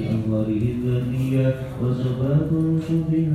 لأنواره الذاتية وسباب شبه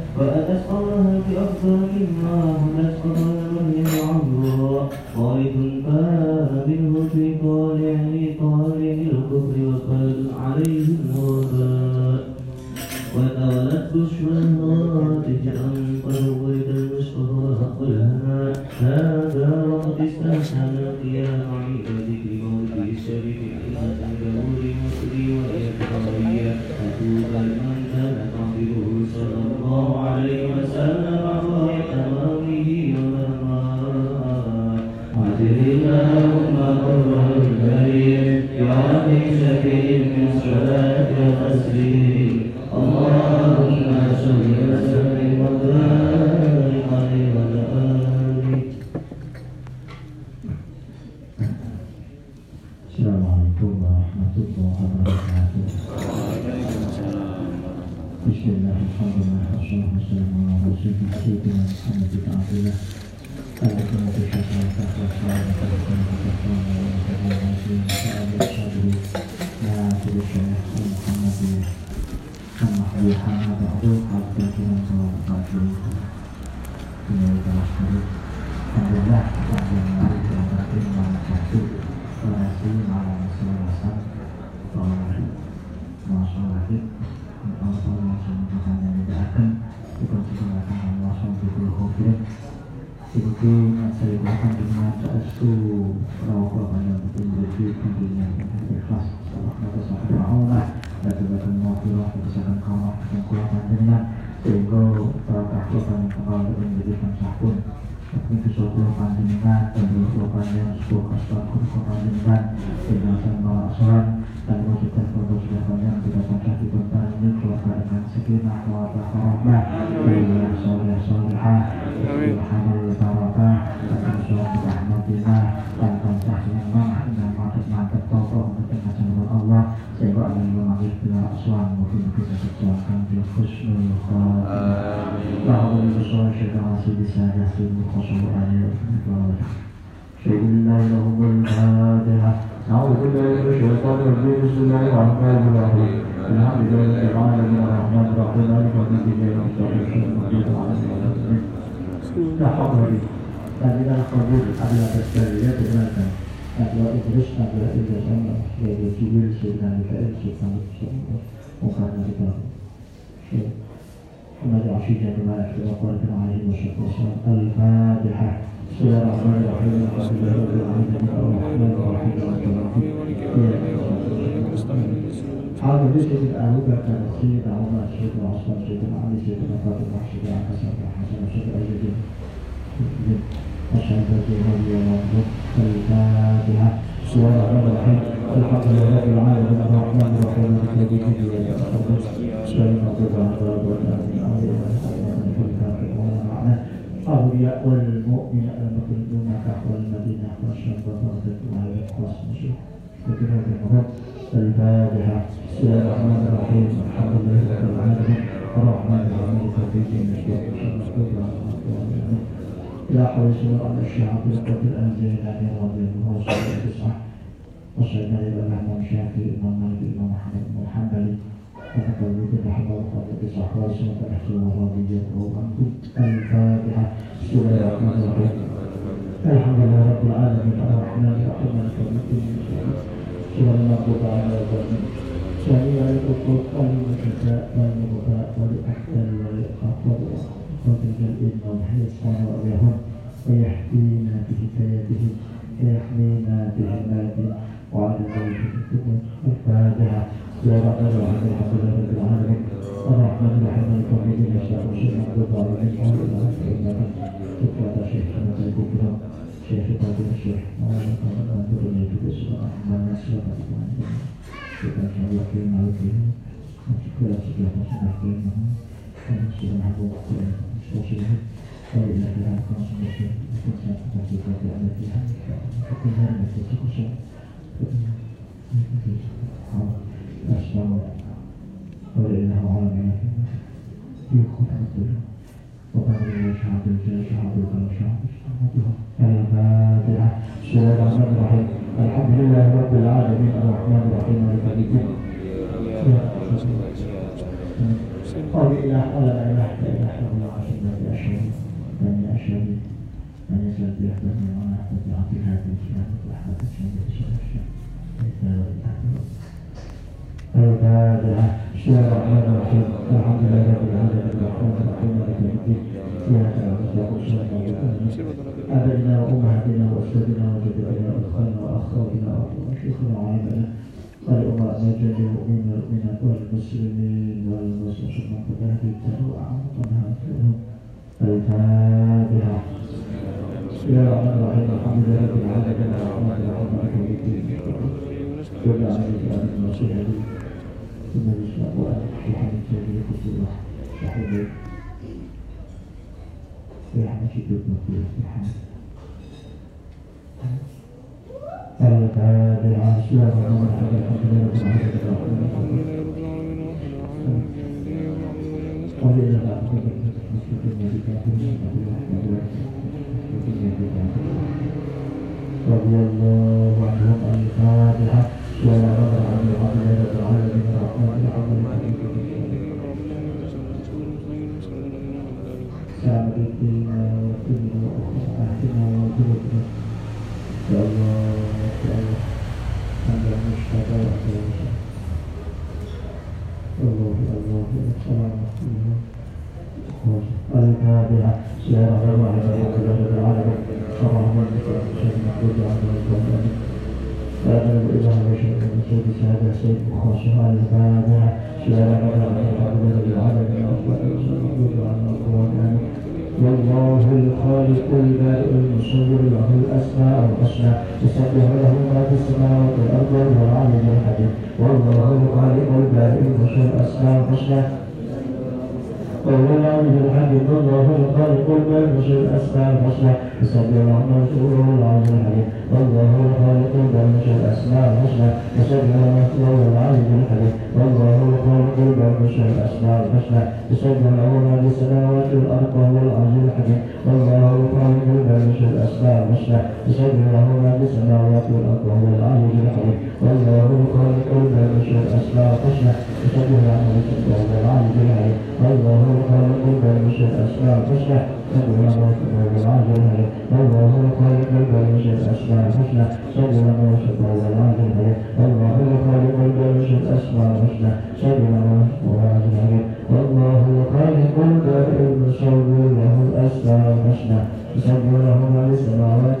النساء وأتت قولها بأفضل مما همت قبل من عمرها خالد سيد الخشوع عليه شهد الله لهم الفاتحة أعوذ بالله من الشيطان الرجيم بسم الله الرحمن الرحيم الحمد لله رب العالمين الرحمن الرحيم مالك يوم الدين إياك نستعين لا حول ولا dan kita kabul adalah bersedia dengan adalah Idris adalah Idris Allah yaitu Jibril Kita ونجع في جنبات وقال عليه والسلام الفاتحة. بسم الله الرحمن الرحيم. الحمد لله رب العالمين. الرحمن الرحيم هذا بيت الأهوب كان سيد عمر سيد العصر سيد علي سيد فاطمة سيد حسن حسن سيد أيدي أشهد أن لا إله إلا الله. الفاتحة. بسم الله الرحمن الرحيم. الحمد لله رب العالمين. الرحمن الرحيم. الذي به يتقدس بسم الله الرحمن الرحيم أولياء والمؤمن المكرمون تحوى المدينة وفرد الله يخلص مشروع وكذلك المرض الفاتحة بسم الله الرحمن الرحيم الحمد لله رب العالمين الرحمن الرحيم الشمس كلها لا حول ولا قوة الشعب بالقوة الأنزل عن رضي الله سبحانه تسعة وصلنا إلى الإمام الشافعي الإمام مالك الإمام محمد بن الحنبلي رحمه الله تسعة وسنة الحسن الرضية وعنكم الفاتحة بسم الله الحمد لله رب العالمين. الرحمن الرحيم مالك يوم الدين سورة المغضوب على الضالين سميع الحقوق والمشفاء والمغفاء والأحسن والإخاف والرجال إنهم حيصان رأيهم ويحكينا بحكايتهم ويحمينا بحمايتهم وعلى ذلك الفاتحة يا رب العالمين الحمد لله رب العالمين الرحمن الرحيم مالك يوم الدين يشاء الشيخ مغضوب عليهم وعلى إنك تكفى شيخ محمد الكبرى شيخ فاطمة الشيخ مولانا محمد بن يوسف السلام من نسلك kita Allah yang mahu kita segala sesuatu yang sudah aku sudah وإلا فيها الخاص المسلم وكل سنة تحقيقات أن فيها وكل هذا المسلم كل شيء أسلم وإنه على في خطبة وقال شهادة شهادة شهادة الفاتحة بسم الحمد لله رب العالمين الرحمن الرحيم. مالك يوم الدين قول إله ولا إله إلا الله أشهد أن لا أشهد أن أشهد أن يزال بيحبني وأنا أحبب عبد هذه الشهادة وأحبب الشهادة الشهادة الفاتحة بسم الله الرحمن الرحيم الحمد لله رب العالمين. الرحمن الرحيم مالك يوم الدين إياك نعبد وإياك أبينا وأمهاتنا وأسلافنا وجدتنا وأخواننا وأخواتنا وشيخنا وعلمنا ولأمراء جميع المؤمنين والمؤمنات والمسلمين والمسلمين قد هديتنا وأعطنا فيهم الفاتحة بسم الله الرحمن الرحيم الحمد لله رب العالمين الرحمن الرحيم مالك يوم الدين كل عام وأنتم المسيح ثم الإسلام وأن في حمد جميع الله وحبيب في حمد شدود في حمد الفاتحة بسم الله الرحمن الرحيم الحمد لله رب العالمين وإلى رضي الله عنهم بسم الله الرحمن الرحيم الحمد لله رب العالمين. الرحمن الرحيم سعد أهلنا وذرتنا يا الله يا الله أنت المشتبه وأنت الله العالمين والله الخالق البارئ المصور له الاسماء الحسنى يسبح له ما في السماوات والارض وهو العلي الحكيم والله الخالق البارئ المصور الاسماء الحسنى وهو العلي الحكيم والله الخالق البارئ الأسماء الحسنى. ما في وهو العلي الحكيم والله الخالق البارئ الاسماء الحسنى يسبح له وهو العلي الحكيم والله الخالق البارئ الاسماء الحسنى ما في السماوات والارض وهو العزيز الحكيم والله الخالق البارئ الاسماء الحسنى ما في السماوات والارض وهو العزيز الحكيم والله الاسماء الحسنى يسبح له ما في السماوات وهو العزيز الحكيم والله البارئ الاسماء الحسنى يسبح له ما في وهو العزيز الحكيم والله البارئ الاسماء الحسنى يسبح له ما في وهو العزيز الحكيم والله البارئ الاسماء الحسنى يسبح له ما في وهو العزيز الحكيم والله البارئ المصور له الاسماء الحسنى يسبح له ما في السماوات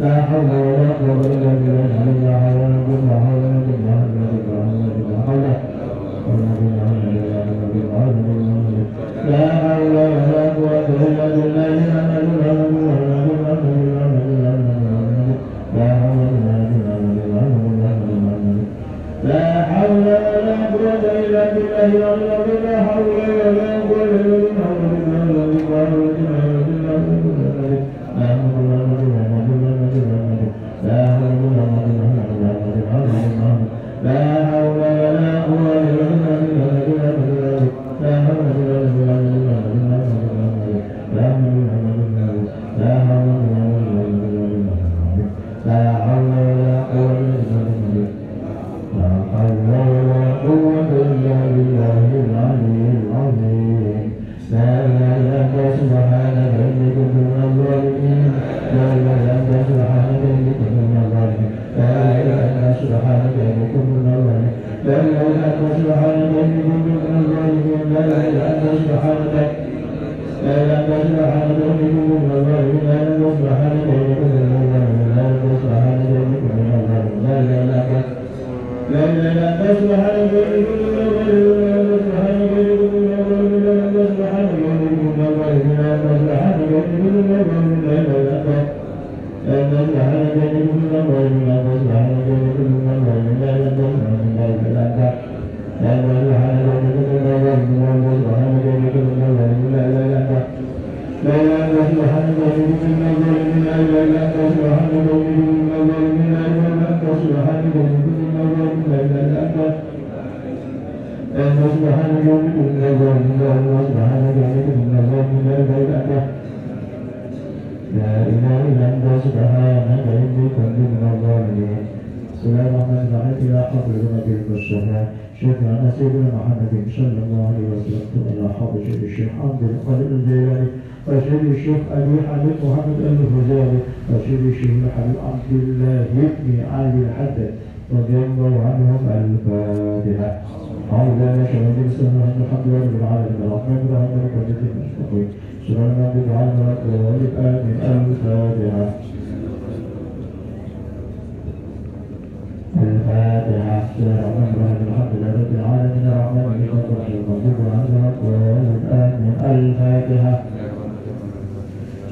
لا حول ولا قوة إلا بالله لا حول ولا قوة إلا بالله لا حول لا حول ولا قوة إلا بالله لا حول ولا قوة إلا بالله الذي لا حول ولا قوة إلا بالله.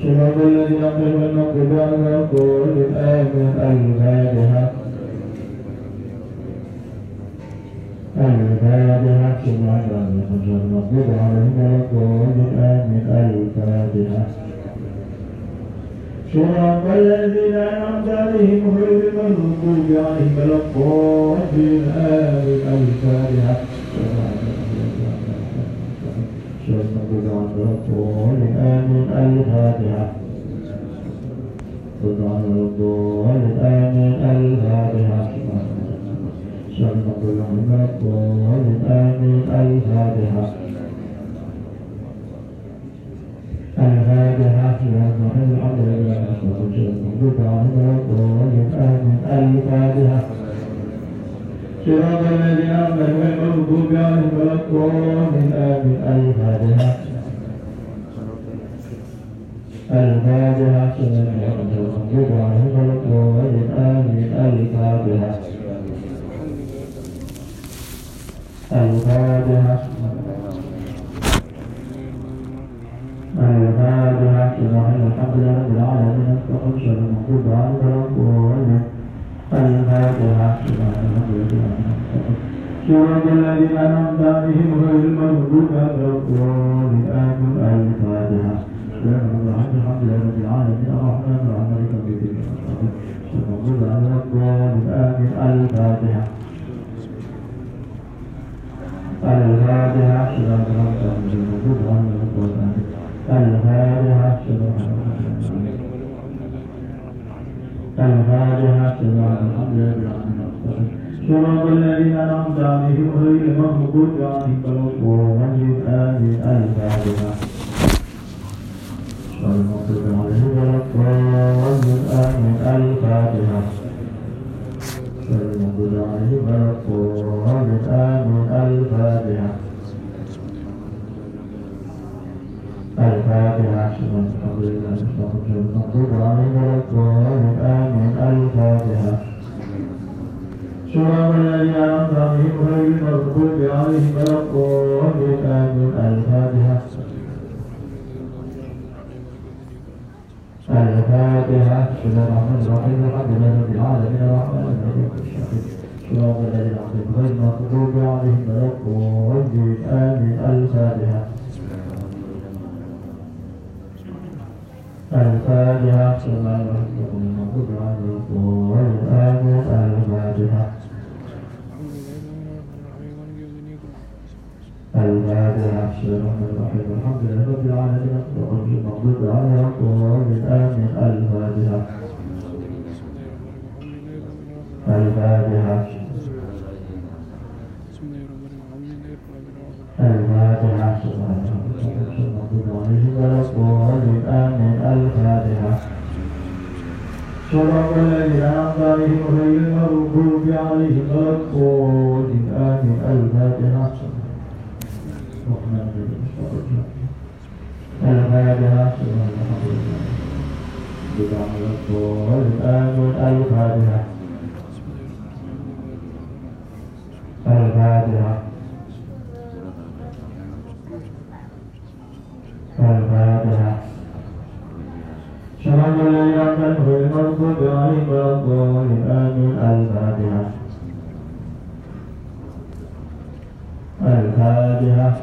صراط الذين المغضوب عليهم ولا آمين الفاتحة الفاتحة سبحان ربك المغضوب عليهم ولا آمين الفاتحة صراط الذين أنعمت عليهم غير المغضوب عليهم ولا الضالين آمين الفاتحة آمين الفاتحة سبحان الضالين آمين الفاتحة سبحان الضالين آمين الفاتحة الفاتحة سبحان الحمد لله سبحان الضالين آمين الفاتحة. صراط الذين أنعمت عليهم المغضوب عليهم ولا الضالين آمين الفاتحة الفاتحة سبحان المغضوب عليهم ولا آمين الفاتحة. الفاتحة الفاتحة الحمد لله رب العالمين. استغفر شر المغضوب عليهم ولا الضالين الفاتحة. سبحان الحمد لله صراط الذين أنعمت عليهم غير المغضوب عليهم آمين الفاتحة الحمد لله رب العالمين الرحمن الرحيم مالك يوم الدين المغضوب عليهم ولا الضالين آمين الفاتحة الفاتحة صراط المغضوب عليهم ولا الضالين الفاتحة. الفاتحة. صراط الحمد لله صراط الذين أنعمت عليهم غير المغضوب عليهم ولا الضالين آمين الفاتحة. المغضوب عليهم ولا الضالين آمين الفاتحة. المغضوب عليهم ولا الضالين آمين الفاتحة الفاتحة الحمد لله المغضوب عليهم ولا الضالين الفاتحة صراط الذين أنعمت عليهم غير المغضوب عليهم ولا الضالين آمين الفاتحة. الفاتحة. بسم الله الرحمن الرحيم. الحمد لله رب العالمين. الرحمن الرحيم. صراط الذين أنعمت غير المغضوب عليهم ولا الضالين آمين الفاتحة. الفاتحة الرحمن الرحيم المغضوب الضالين آمين الفاتحة الفاتحة الرحمن الرحيم. الحمد لله رب العالمين المغضوب عليهم ولا آمين الفاتحة الفاتحة الفاتحة الفاتحة. الفاتحة صلاة الذين أنعمت غير المغضوب عليهم ولا الضالين آمين الفاتحة الفاتحة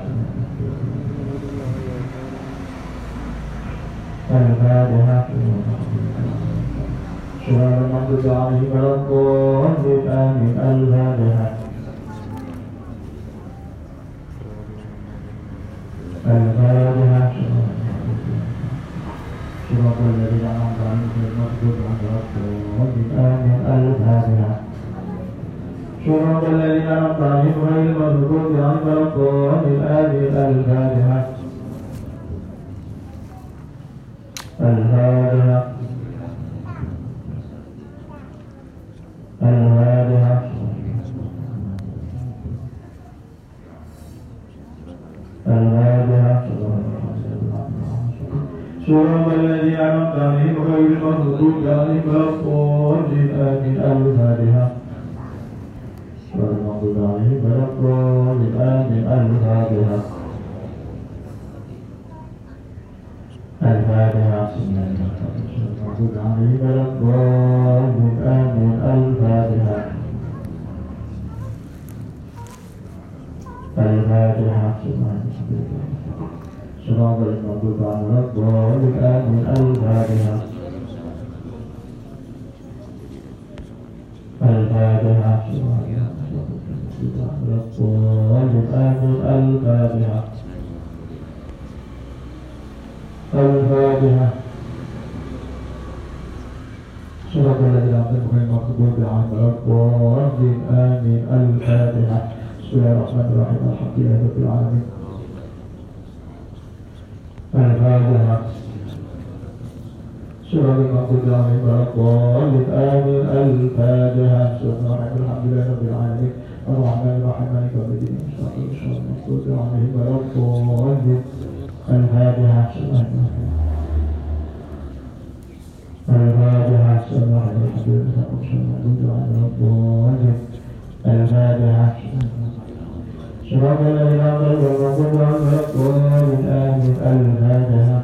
الفاتحة غير المغضوب عليهم ولا الضالين آمين الفاتحة غير المغضوب عليهم ولا الضالين آمين الفاتحة الفاتحة الفاتحة. صراط الذين أنعمت عليهم غير المغضوب عليهم ولا الضالين آمين الفاتحة صراط المغضوب عليهم ولا الضالين آمين الفاتحة الفاتحة المغضوب عليهم ولا الضالين آمين الفاتحة الفاتحة صراط المغضوب عليهم الضالين آمين الفاتحة. الفاتحة. الضالين آمين الفاتحة الفاتحة صراط الذين أنعمت عليهم المغضوب عليهم الضالين الفاتحة بسم الله الرحمن الرحيم. الحمد لله رب العالمين. صراط المغضوب عليهم ولا الضالين آمين الفاتحة. الرحمن الرحيم الحمد لله رب العالمين. الرحمن الرحيم. مالك يوم الدين. صراط المغضوب عليهم الضالين. الفاتحة. الرحيم الفاتحة بسم الله الرحمن الرحيم الفاتحة. صراط الذين أنعمت المغضوب عليهم ولا الضالين آمين الفاتحة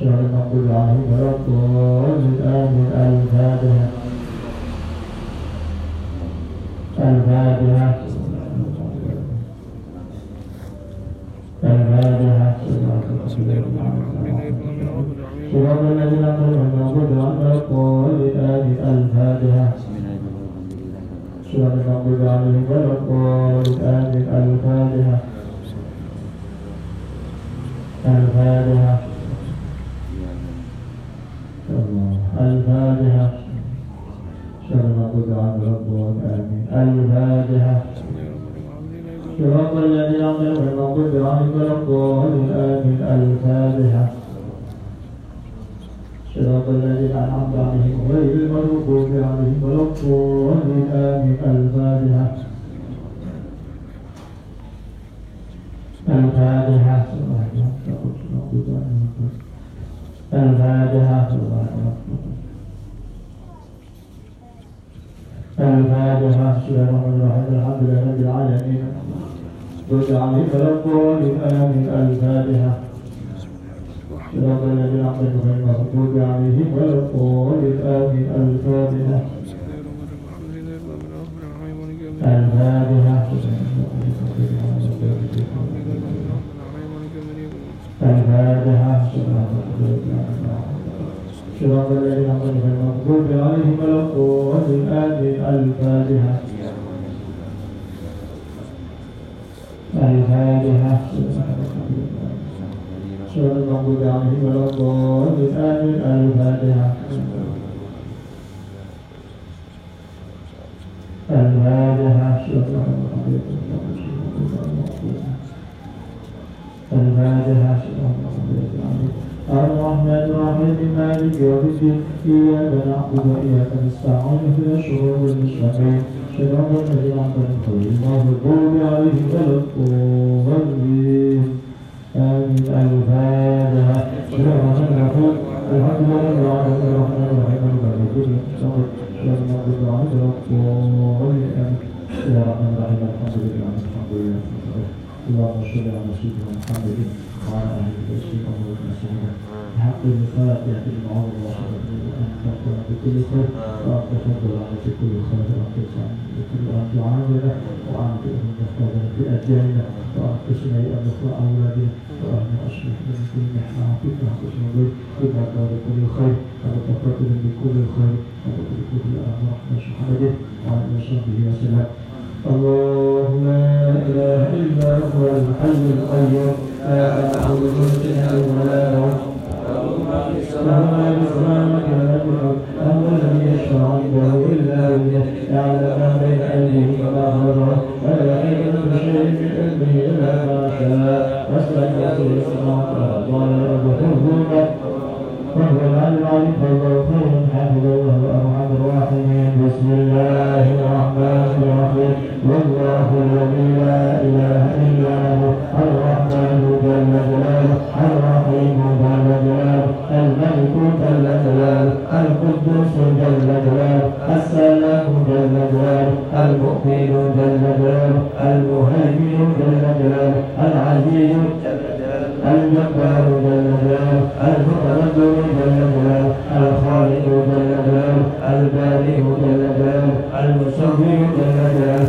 صراط المغضوب عليهم ولا الضالين آمين الفاتحة الفاتحة الفاتحة صراط الذين أنعمت المغضوب عليهم ولا الضالين آمين الفاتحة صراط المغضوب عليهم ولا الضالين الفاتحة الفاتحة الفاتحة صراط المغضوب عليهم ولا الضالين الفاتحة صراط الذين أنعمت المغضوب عليهم ولا الضالين آمين الفاتحة. صراط الذين أنعمت عليهم غير المغضوب عليهم ولا الضالين. آمين. الفاتحة. الفاتحة. الفاتحة. الفاتحة. بسم الله الرحمن الرحيم الحمد لله رب العالمين. رد عليهم ولا الضالين آمين. الفاتحة. أنعمت غير المغضوب عليهم ولا الضالين الفاتحة الفاتحة الفاتحة صراط الذين أنعمت المغضوب عليهم ولا الضالين آمين الفاتحة الفاتحة. صراط المغضوب عليهم ولا الضالين آمين الفاتحة الفاتحة الفاتحة الرحمن الرحيم. مالك يوم الدين إياك نعبد وإياك نستعين اهدنا الصراط المستقيم صراط الذين أنعمت عليهم غير المغضوب عليهم ولا الضالين آمين الفاتحة بسم الله الرحمن الرحيم الحمد لله رب الرحمن الرحيم مالك يوم الدين إياك نعبد وإياك نستعين يا رحمن الرحيم الحمد لله الحمد لله اللهم صل على سيدنا محمد وعلى آله وصحبه وسلم بحق الفاتحة المعروف بكل خير وأنت فضل عليك كل خير وأنت بكل أنت عاملة وأنت أمين خبر في الجنة وأنت سمعي أمك وأولادي وأن أصلح من كل محناتك وأنت سمعي إنك بكل خير وأنت فضل بكل خير وأنت بكل أمر محمد وأنت صحبه وسلم اللهم لا إله إلا هو الحي القيوم. لا أعوذ بالله ولا أعوذ السلام على السلام أنه لم يشفع عنده إلا هو يعلم ما بين أيديهم وما خلفهم ولا يكلف شيء من علمه إلا ما شاء أسلم يسير الله قال ربكم وهو الأنوار فالله خير حافظ وهو أرحم الراحمين بسم الله الرحمن الرحيم والله الذي لا إله إلا هو الرحمن جل جلاله الرحيم جل جلاله الملك جل جلاله القدوس جل جلاله السلام جل جلاله المؤمن جل جلاله المهيمن جل جلاله العزيز جل الجبار جل جلاله المتنبر جل جلاله الخالق جل جلاله البارئ جل جلاله المسوي جل جلاله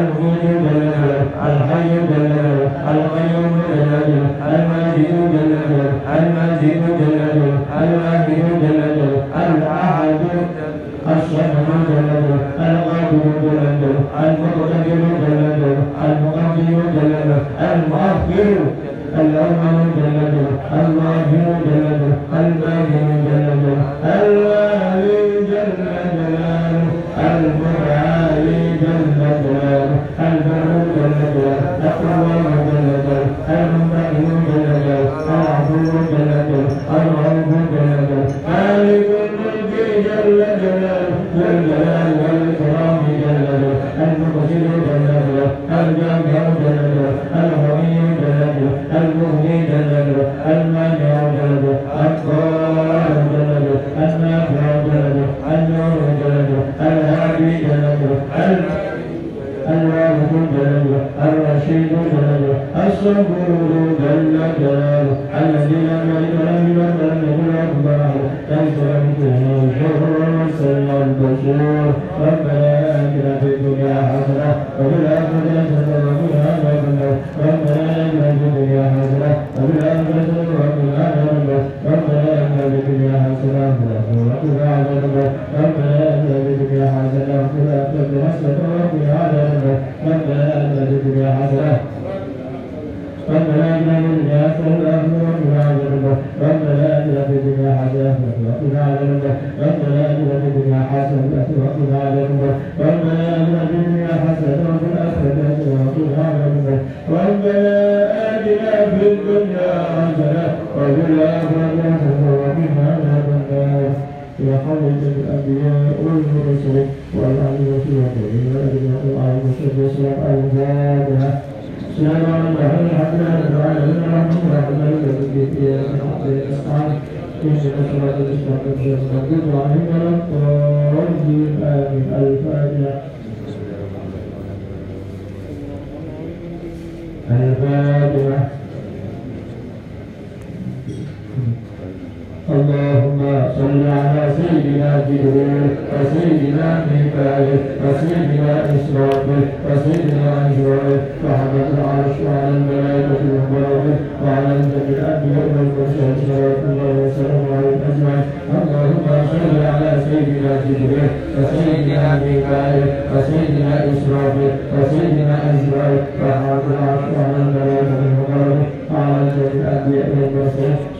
اللهم صل على سيدنا جبريل وسيدنا ميكائيل وسيدنا إسرافيل وسيدنا أجرائيل وحمد العرش وعلى الملائكة والملائكة وعلى جميع الأنبياء والمرسلين صلوات الله وسلامه عليهم أجمعين. اللهم صل على سيدنا جبريل وسيدنا ميكائيل وسيدنا إسرافيل وسيدنا أجرائيل وحمد العرش وعلى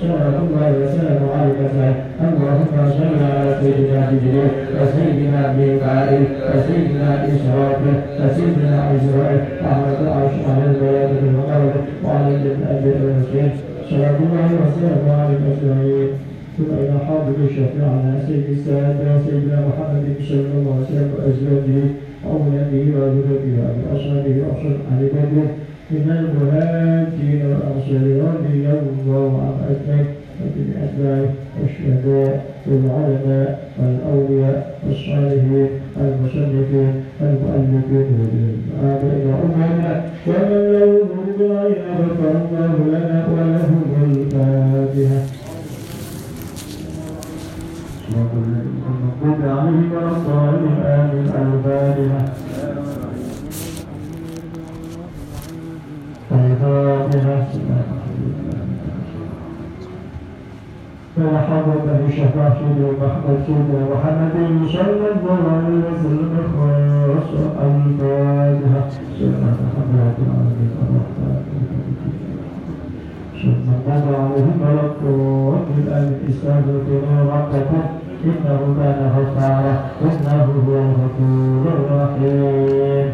صلوات الله وسلامه عليهم أجمعين اللهم صل على سيدنا جبريل وسيدنا ميكائيل وسيدنا إسرافيل وسيدنا إسرائيل وعلى العرش وعلى الملائكة والملائكة وعلى الأنبياء والمرسلين صلوات الله وسلامه عليهم أجمعين ثم إلى حاضر شفيعنا سيد السادة سيدنا محمد صلى الله عليه وسلم وأزواجه وأولاده وذريته وأصحابه وأصحاب أهل بدر من المهاجرين والأنصار رضي الله عن أجمعين وجميع أتباعه والشهداء والعلماء والأولياء والصالحين المصنفين المؤلفين والآبائين وأمهاتنا. ومن له علينا غفر الله لنا ولهم الفاتحة. المغضوب عليهم ولا الضالين آمين. الفاتحة. الفاتحة فحضرت بشفاعة محمد محمد صلى الله عليه وسلم خاص الفاتحة سيدنا محمد العظيم ثم مضى عليهم ملك من أهل الإسلام الكريم ربكم إنه كان غفارا إنه هو الغفور الرحيم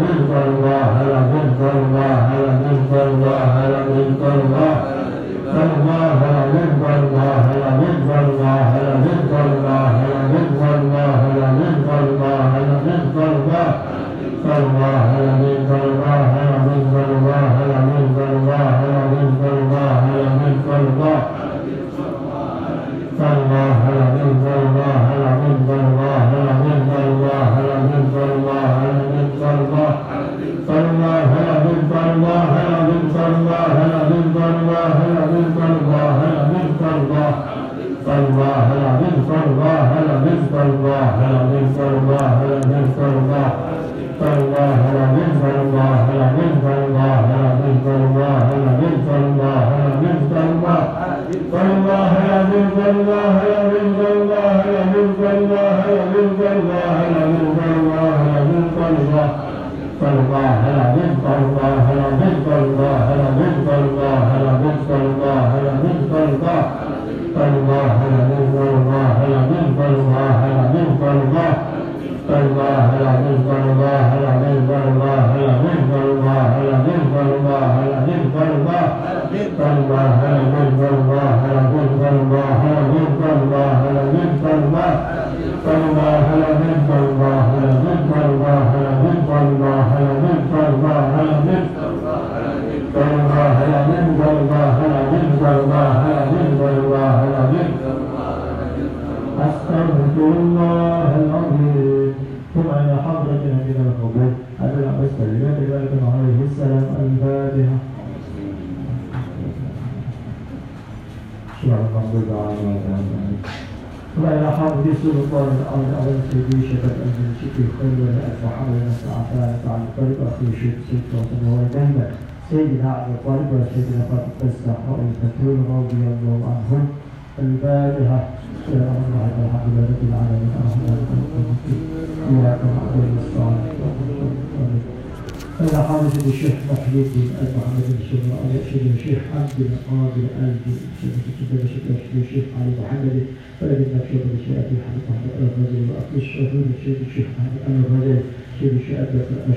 بن قاضي آل بن الشيخ كتاب شكاك للشيخ علي محمد ولد المكتب لشيخ أبي حمد محمد الغزالي وأخي الشهود الشيخ الشيخ محمد الغزالي شيخ الشيخ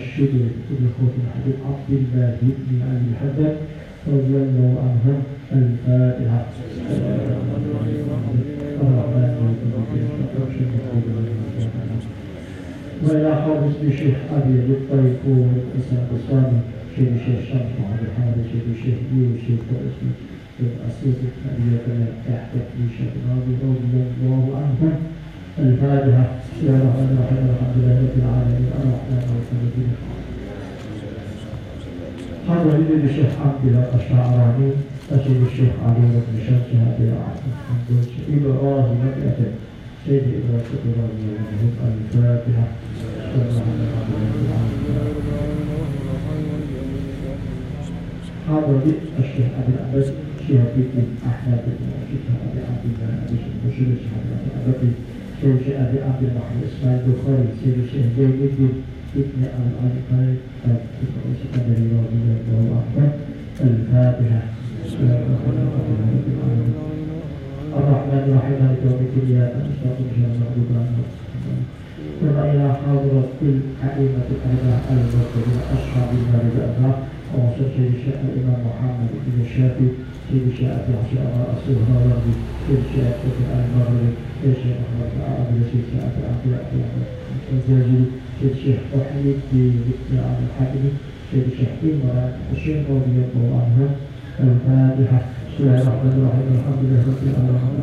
الشيخ ابن خوف الحبيب عبد الله بن علي الحداد رضي الله عنهم الفاتحة. وإلى حافظ الشيخ أبي لطيف والإسلام الصامت شيخ شرف عبد الحارث شيخ يوسف واسمه الأصيل الذي تحت شيخ راضي رضي الله عنه الفاتحة يا رحمن الرحيم الحمد لله رب العالمين الرحمن الرحيم حضر لي الشيخ عبد الله الشعراني أسيد الشيخ علي بن شمس هذه الحمد إبراهيم بن أتم سيد إبراهيم بن الفاتحة السلام عليكم ورحمة الله وبركاته هذا بئس الشيخ ابي العباس شهاب الدين احمد بن ابي عبد الله ابي شيخ ابي عبد شيخ ابي عبد الله اسماعيل البخاري سيد الشيخ زين الدين ابن الانقاذ الاسكندري رضي الله عنه الفاتحه بسم الله الرحمن الرحيم الرحمن الرحيم مالك يوم الدين اياك نستعين به ونعوذ ثم إلى حضرة الأئمة الأربعة المرتدين أصحاب المرجع سيد الشيخ الإمام محمد بن الشافعي سيد الشيخ أبي حسين السهراوي سيد الشيخ أبي المغربي سيد الشيخ أحمد العربي سيد الشيخ أبي عبد الله الزاجري الشيخ وحيد بن عبد الحكيم سيد الشيخ إمرأة حسين رضي الله عنه الفاتحة بسم الله الحمد لله رب العالمين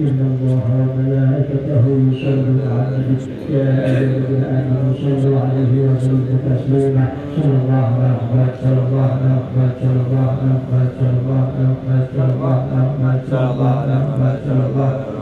إن الله وملائكته يصلون على يا أيها الذين عليه وسلموا تسليما صلى الله أكبر الله أكبر الله أكبر الله أكبر الله أكبر الله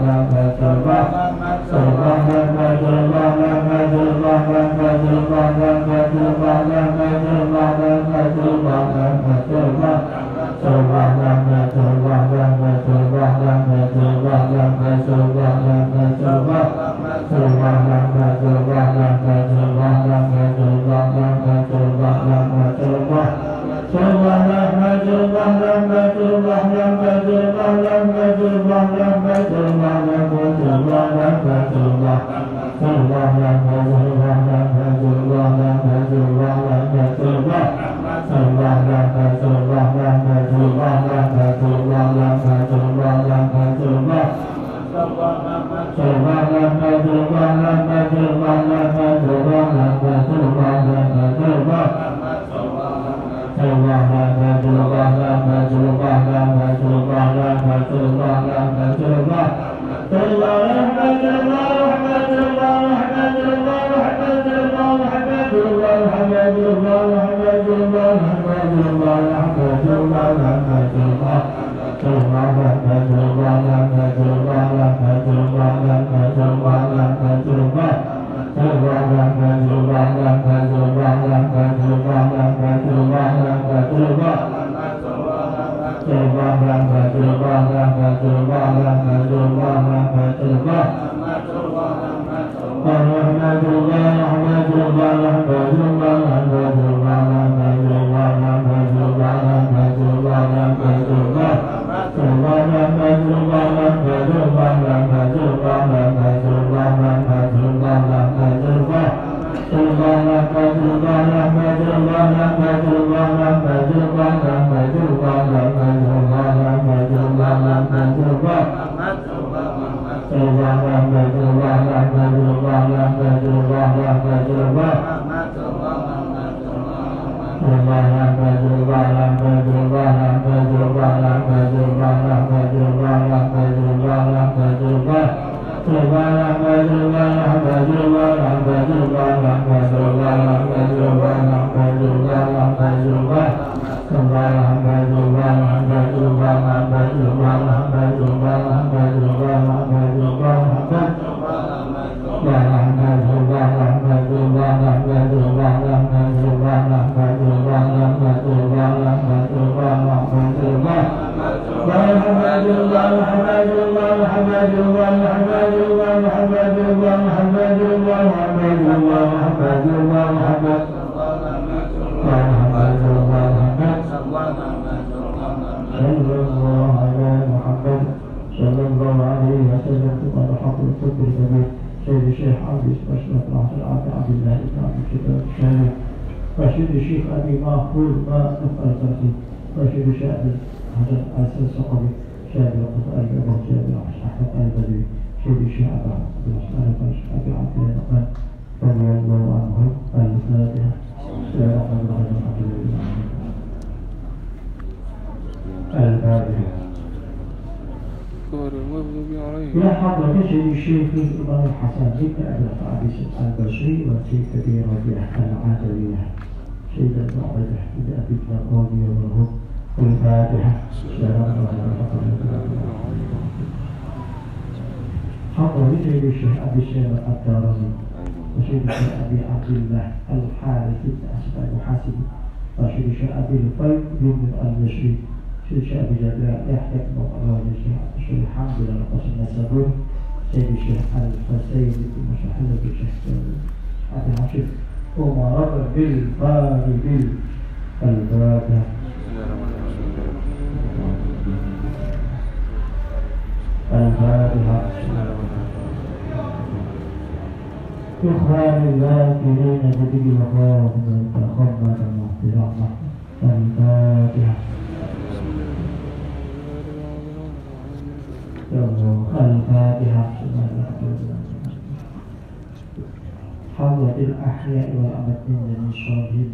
ะระหะสัมมาสัมพุท محمد الله محمد الله محمد الله محمد الله محمد الله محمد صلى الله عليه وسلم ثم الحق سيد الشيخ عبد اشرف رحمه الله عبد الله بن رشيد الشيخ ابي محفوظ ما نفع الترتيب رشيد الشيخ عبد العزيز الصقبي شاعر القرآن أبو جابر أصحاب البدوي سيد الشيخ أبا عبد الصالح أبي عبد عنه الفاتحة السلام عليكم ورحمة الله الفاتحة يا حضرة سيد الشيخ إمام الحسن ذكر أبي القعبي سلطان البصري وسيد أبي ربيع العادوية سيد المعرفة بن أبي الفاتحة حضر إلي الشيخ أبي الشيخ الدارمي وشيخ أبي عبد الله الحارث بن أسد المحاسبي وشيخ أبي الفيض بن المشري شيخ أبي جابر يحيى بن الله الشيخ الحمد لله قسم الصبر سيد الشيخ الحسين بن مشاهد الشيخ أبي حشيش ومرض رضى بالقارب إخوان الذاكرين كريم تدري مقام من تخبط المحترمة الفاتحة. الفاتحة. حضرة الأحياء والأمدين من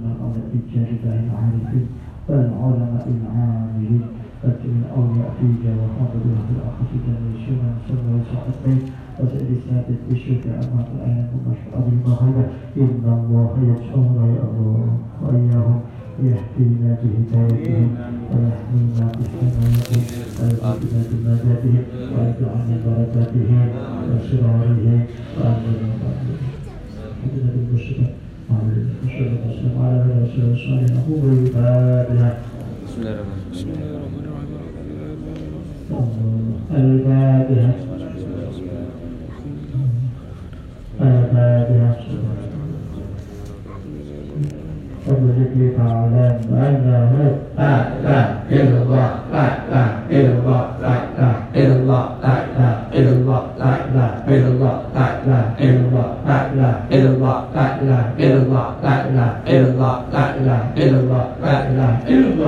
والأمد الجاربة العارفين. العلماء العاملين الأولياء في جواب حضرة الأخ في جميع من ثم يسعدني وسأل السادة بالشكر أما الآن ومشهد عظيم هذا إن الله يجعلنا يا الله وإياهم يهدينا بهدايتهم ويحمينا بحمايتهم ويبعدنا بمددهم ويجعلنا بركاتهم وأسرارهم وأمنا بالمشرك الفاتحة إلا الله لا إله إلا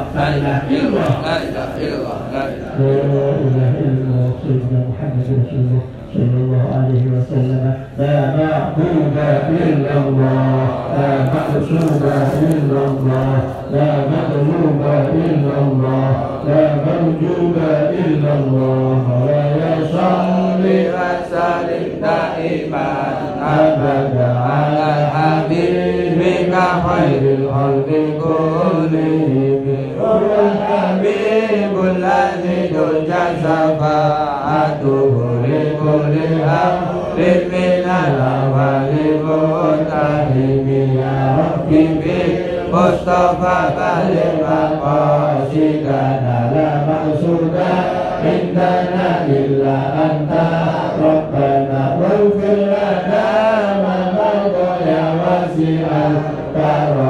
الله. لا إله إلا الله لا إله إلا الله. لا إله إلا الله سيدنا محمد رسول الله صلى الله عليه وسلم. لا معبود إلا الله لا محسوب إلا الله لا مطلوب إلا الله لا موجود إلا الله. لا يشع باسال دائما أبدا على حبيبك خير الخلق كلهم. ha Ripina lawa libo tahimina Bibi Mustafa balima Qasidana la maksuda Indana illa anta Rabbana Wafir lana Mamadha ya wasi'al Karam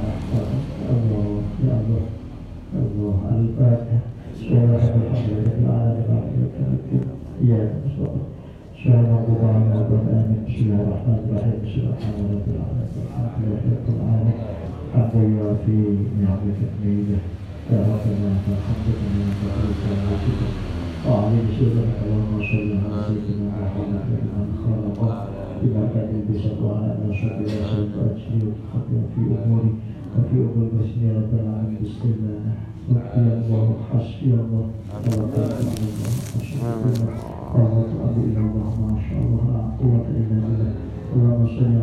القرآن أقوى في نعمة ميزة ربنا فحمدك من فضلك وشكرك وعليك شكرك اللهم صل على سيدنا محمد من خلقك بما كان بشر وعلى ما شر وشرك أجري وتحكم في أموري وفي أمور المسلمين ربنا عن بسم الله ربي الله حسبي الله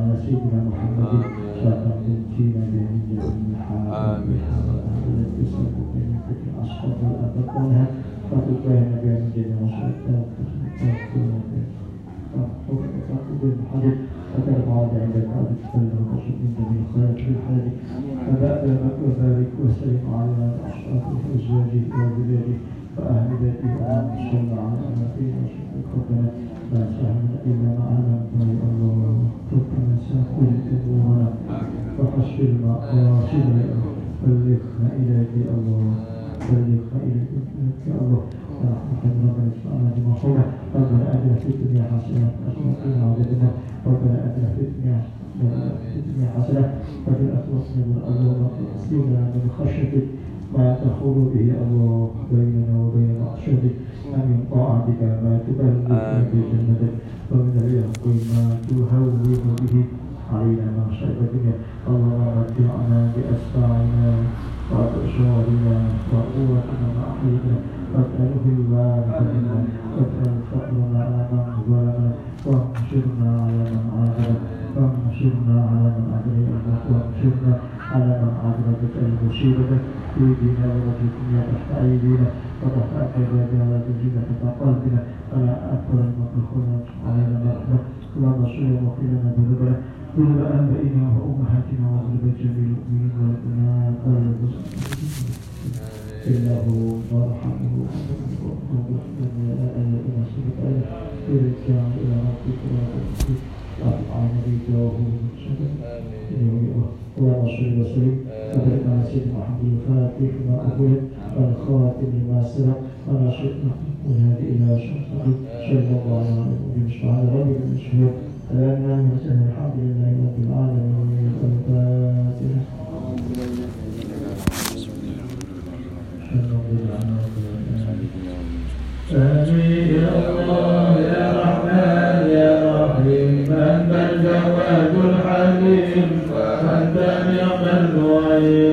على سيدنا محمد شاكرت فينا جميعا. جميع آمين. أصحاب الأبطال فتبين بها عند في الحدث على أصحابه وأزواجه وبلاده فأهل بيت دائما الشمع في أشد القدرة لا إلا ما أعلمته الله. ربنا سهل أمورنا وحشر مقاصدنا بلغنا إليك الله. بلغنا إليك يا الله. يا رحمة ربنا اسمعنا لما قوله ربنا أجل في الدنيا حسنة. وقنا عذاب النار ربنا أجل في الدنيا حسنة. وفي الآخرة حسنة. اللهم اقسم لنا من خشيتك ما تحول به الله بيننا وبين معصيتك ومن طاعتك ما تبلغنا بجنتك ومن اليقين ما تهون به علينا معصية الدنيا اللهم متعنا بأسماعنا وأبصارنا وقوتنا ما أحيينا واسأله الله منا واسأل فضلنا على من ظلمنا وانصرنا على من عادنا وانصرنا على من أدري وانصرنا على من عظمتك المشيرة في دينا وفي الدنيا تحت أيدينا وتحت أقدامنا وتجينا تحت قلبنا ولا أكبر المخلوقون علينا مرحبا اللهم بشير وقيلنا بذبنا ذنب آبائنا وأمهاتنا وذنب جميع المؤمنين ولكنا قال إنه وارحمه إلى سبب آله برجع إلى ربك. وتوفيق الأمر جواب من شر يوم اللهم صل وسلم وبارك على سيدنا محمد الفاتح ما أغلق والخاتم لما سبق. وناشئنا والهادي إلى شرفه صلى الله عليه وسلم. سبحان ربك من شهور لا إله إلا الحمد لله رب العالمين. الفاتحة. آمين يا الله. رحيما بل جواد حليم وأنت نعم النعيم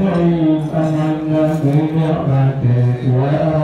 tu pa nan la tu ya pa te ya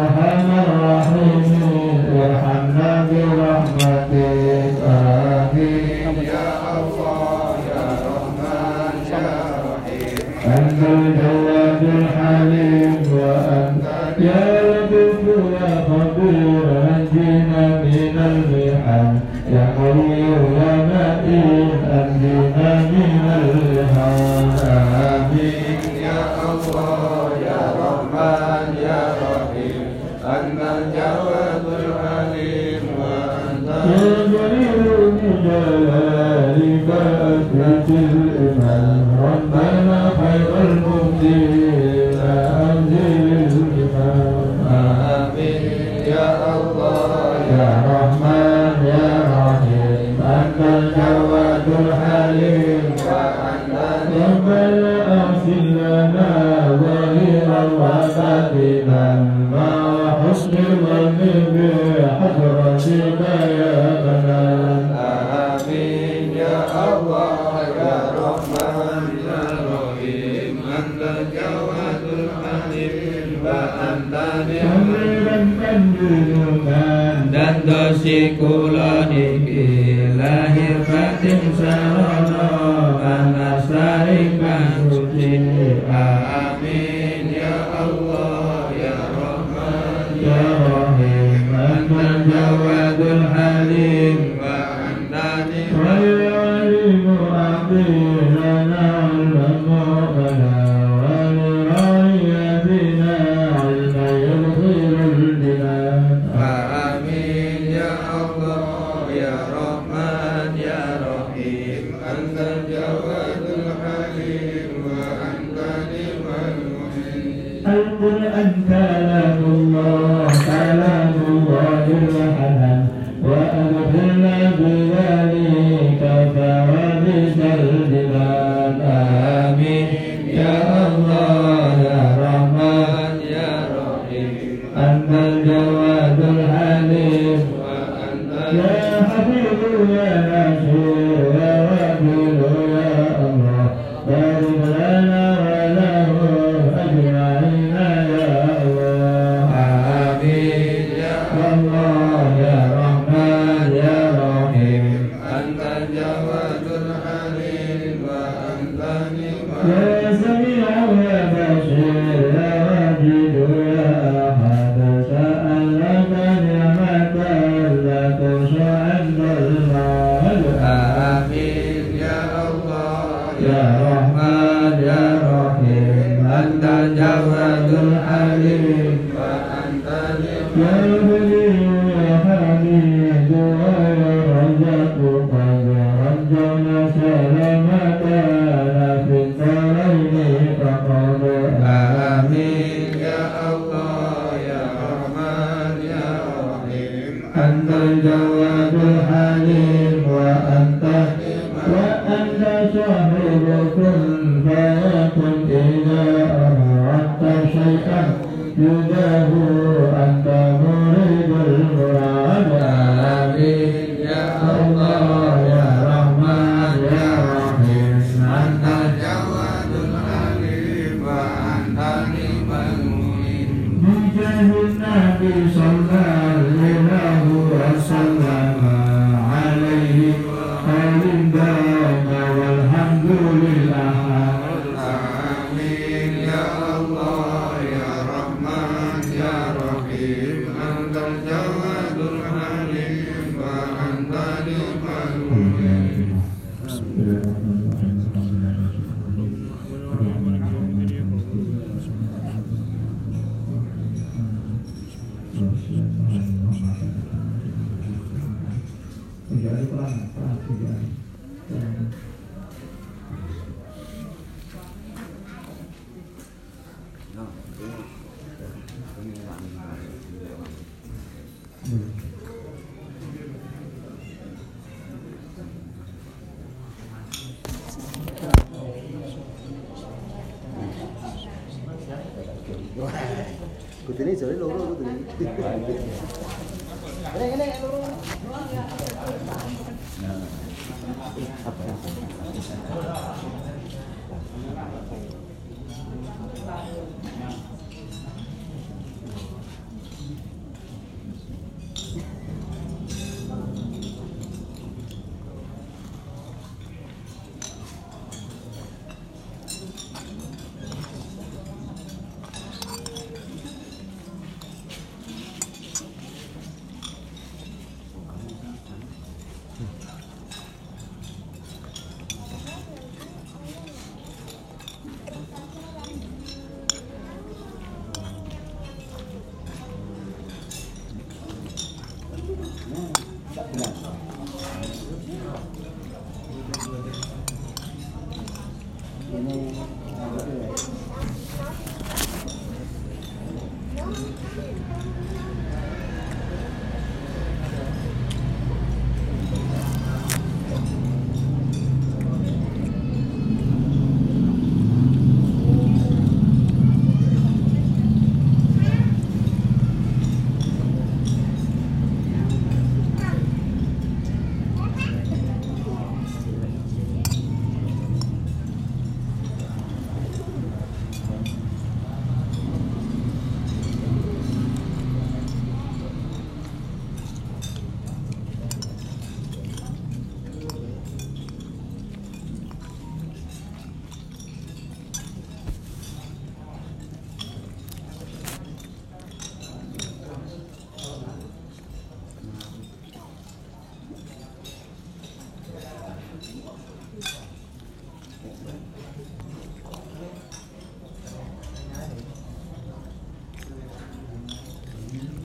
Yeah. thế giới lô lâu tôi thấy cái này cái này